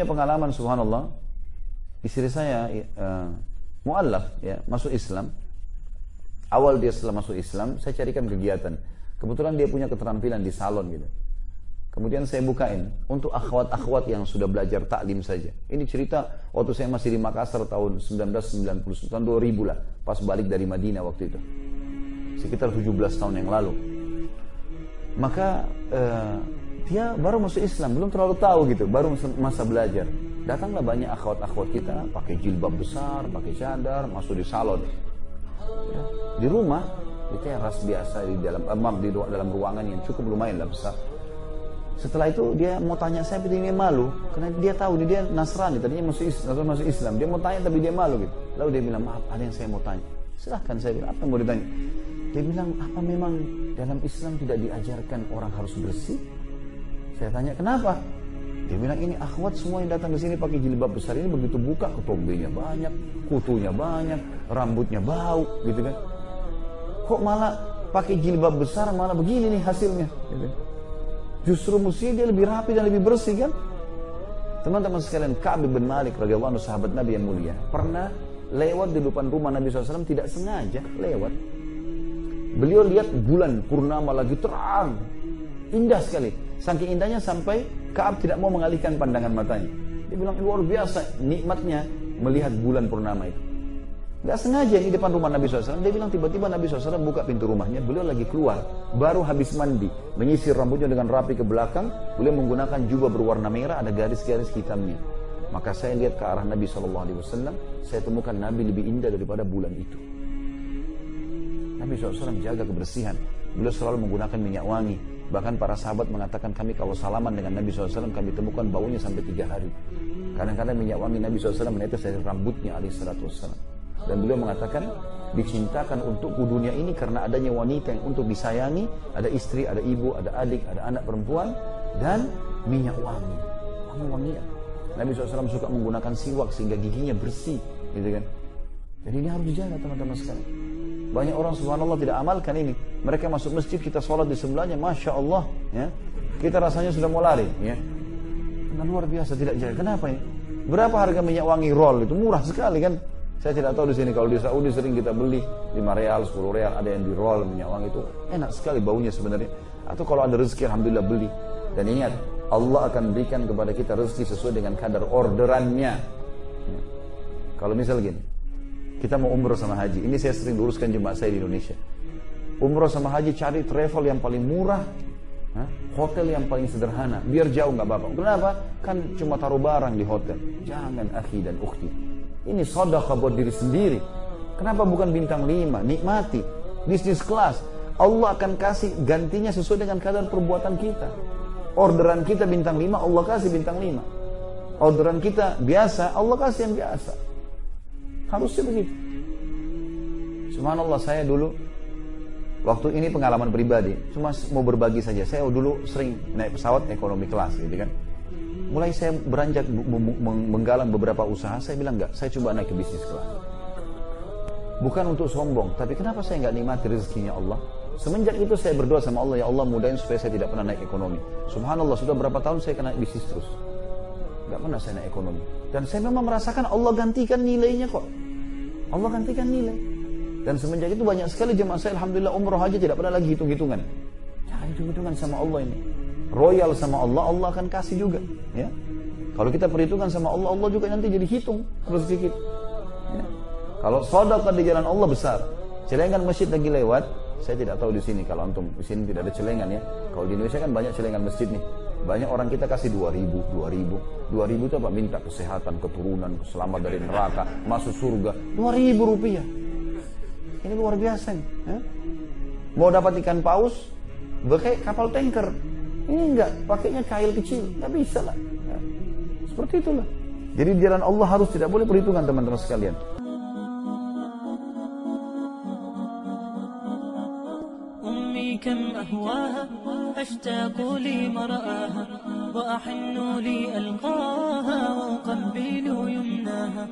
punya pengalaman subhanallah. Istri saya uh, muallaf ya, masuk Islam. Awal dia setelah masuk Islam, saya carikan kegiatan. Kebetulan dia punya keterampilan di salon gitu. Kemudian saya bukain untuk akhwat-akhwat yang sudah belajar taklim saja. Ini cerita waktu saya masih di Makassar tahun 1990, tahun 2000 lah. Pas balik dari Madinah waktu itu. Sekitar 17 tahun yang lalu. Maka uh, dia baru masuk Islam, belum terlalu tahu gitu, baru masa belajar. Datanglah banyak akhwat-akhwat kita pakai jilbab besar, pakai cadar, masuk di salon. Ya, di rumah, di teras biasa di dalam eh, di dalam ruangan yang cukup lumayan lah besar setelah itu dia mau tanya saya tapi dia malu karena dia tahu dia Nasrani tadinya masuk Islam, masuk Islam. Dia mau tanya tapi dia malu gitu. Lalu dia bilang maaf ada yang saya mau tanya. Silahkan saya bilang apa yang mau ditanya. Dia bilang apa memang dalam Islam tidak diajarkan orang harus bersih? Saya tanya kenapa? Dia bilang ini akhwat semua yang datang ke sini pakai jilbab besar ini begitu buka ketombenya banyak, kutunya banyak, rambutnya bau gitu kan. Kok malah pakai jilbab besar malah begini nih hasilnya gitu. Justru mesti dia lebih rapi dan lebih bersih kan? Teman-teman sekalian, Ka'ab bin Malik radhiyallahu sahabat Nabi yang mulia, pernah lewat di depan rumah Nabi SAW tidak sengaja lewat. Beliau lihat bulan purnama lagi terang, indah sekali. Saking indahnya sampai Kaab tidak mau mengalihkan pandangan matanya. Dia bilang luar biasa nikmatnya melihat bulan purnama itu. Gak sengaja di depan rumah Nabi SAW. Dia bilang tiba-tiba Nabi SAW buka pintu rumahnya. Beliau lagi keluar. Baru habis mandi. Menyisir rambutnya dengan rapi ke belakang. Beliau menggunakan jubah berwarna merah. Ada garis-garis hitamnya. Maka saya lihat ke arah Nabi SAW. Saya temukan Nabi lebih indah daripada bulan itu. Nabi SAW jaga kebersihan. Beliau selalu menggunakan minyak wangi. Bahkan para sahabat mengatakan kami kalau salaman dengan Nabi SAW kami temukan baunya sampai tiga hari. Kadang-kadang minyak wangi Nabi SAW menetes dari rambutnya alaihissalatu wassalam. Dan beliau mengatakan dicintakan untukku dunia ini karena adanya wanita yang untuk disayangi, ada istri, ada ibu, ada adik, ada anak perempuan dan minyak wangi. Wangi wangian. Nabi SAW suka menggunakan siwak sehingga giginya bersih, gitu kan? Jadi ini harus dijaga teman-teman sekalian. Banyak orang subhanallah tidak amalkan ini. Mereka masuk masjid, kita sholat di sebelahnya, masya Allah, ya. Kita rasanya sudah mau lari, ya. Karena luar biasa tidak jaga. Kenapa ini? Berapa harga minyak wangi roll itu murah sekali kan? Saya tidak tahu di sini kalau di Saudi sering kita beli 5 real, 10 real, ada yang di roll minyak wangi itu enak sekali baunya sebenarnya. Atau kalau ada rezeki alhamdulillah beli. Dan ingat, Allah akan berikan kepada kita rezeki sesuai dengan kadar orderannya. Ya. Kalau misal gini, kita mau umroh sama haji. Ini saya sering luruskan jemaah saya di Indonesia. Umroh sama haji cari travel yang paling murah, hotel yang paling sederhana. Biar jauh nggak apa-apa. Kenapa? Kan cuma taruh barang di hotel. Jangan akhi dan ukhti. Ini sodaka buat diri sendiri. Kenapa bukan bintang lima? Nikmati. Bisnis kelas. Allah akan kasih gantinya sesuai dengan kadar perbuatan kita. Orderan kita bintang lima, Allah kasih bintang lima. Orderan kita biasa, Allah kasih yang biasa. Harusnya begitu. Subhanallah saya dulu Waktu ini pengalaman pribadi, cuma mau berbagi saja. Saya dulu sering naik pesawat ekonomi kelas, gitu kan. Mulai saya beranjak menggalang beberapa usaha, saya bilang enggak, saya coba naik ke bisnis kelas. Bukan untuk sombong, tapi kenapa saya nggak nikmati rezekinya Allah? Semenjak itu saya berdoa sama Allah, ya Allah mudahin supaya saya tidak pernah naik ekonomi. Subhanallah, sudah berapa tahun saya kena bisnis terus. Gak pernah saya naik ekonomi. Dan saya memang merasakan Allah gantikan nilainya kok. Allah gantikan nilai. Dan semenjak itu banyak sekali jemaah saya, Alhamdulillah umroh haji tidak pernah lagi hitung-hitungan. Jangan hitung-hitungan sama Allah ini royal sama Allah, Allah akan kasih juga. Ya. Kalau kita perhitungkan sama Allah, Allah juga nanti jadi hitung terus sedikit. Ya. Kalau sodaka di jalan Allah besar, celengan masjid lagi lewat, saya tidak tahu di sini kalau antum di sini tidak ada celengan ya. Kalau di Indonesia kan banyak celengan masjid nih. Banyak orang kita kasih 2000, 2000. 2000 itu apa? Minta kesehatan, keturunan, selamat dari neraka, masuk surga. 2000 rupiah. Ini luar biasa nih. Ya. Mau dapat ikan paus, pakai kapal tanker. Ini enggak, pakainya kail kecil, enggak bisa lah. Ya. Seperti itulah. Jadi di jalan Allah harus tidak boleh perhitungan teman-teman sekalian. كم أهواها أشتاق لمرآها وأحن لي ألقاها وأقبل يمناها.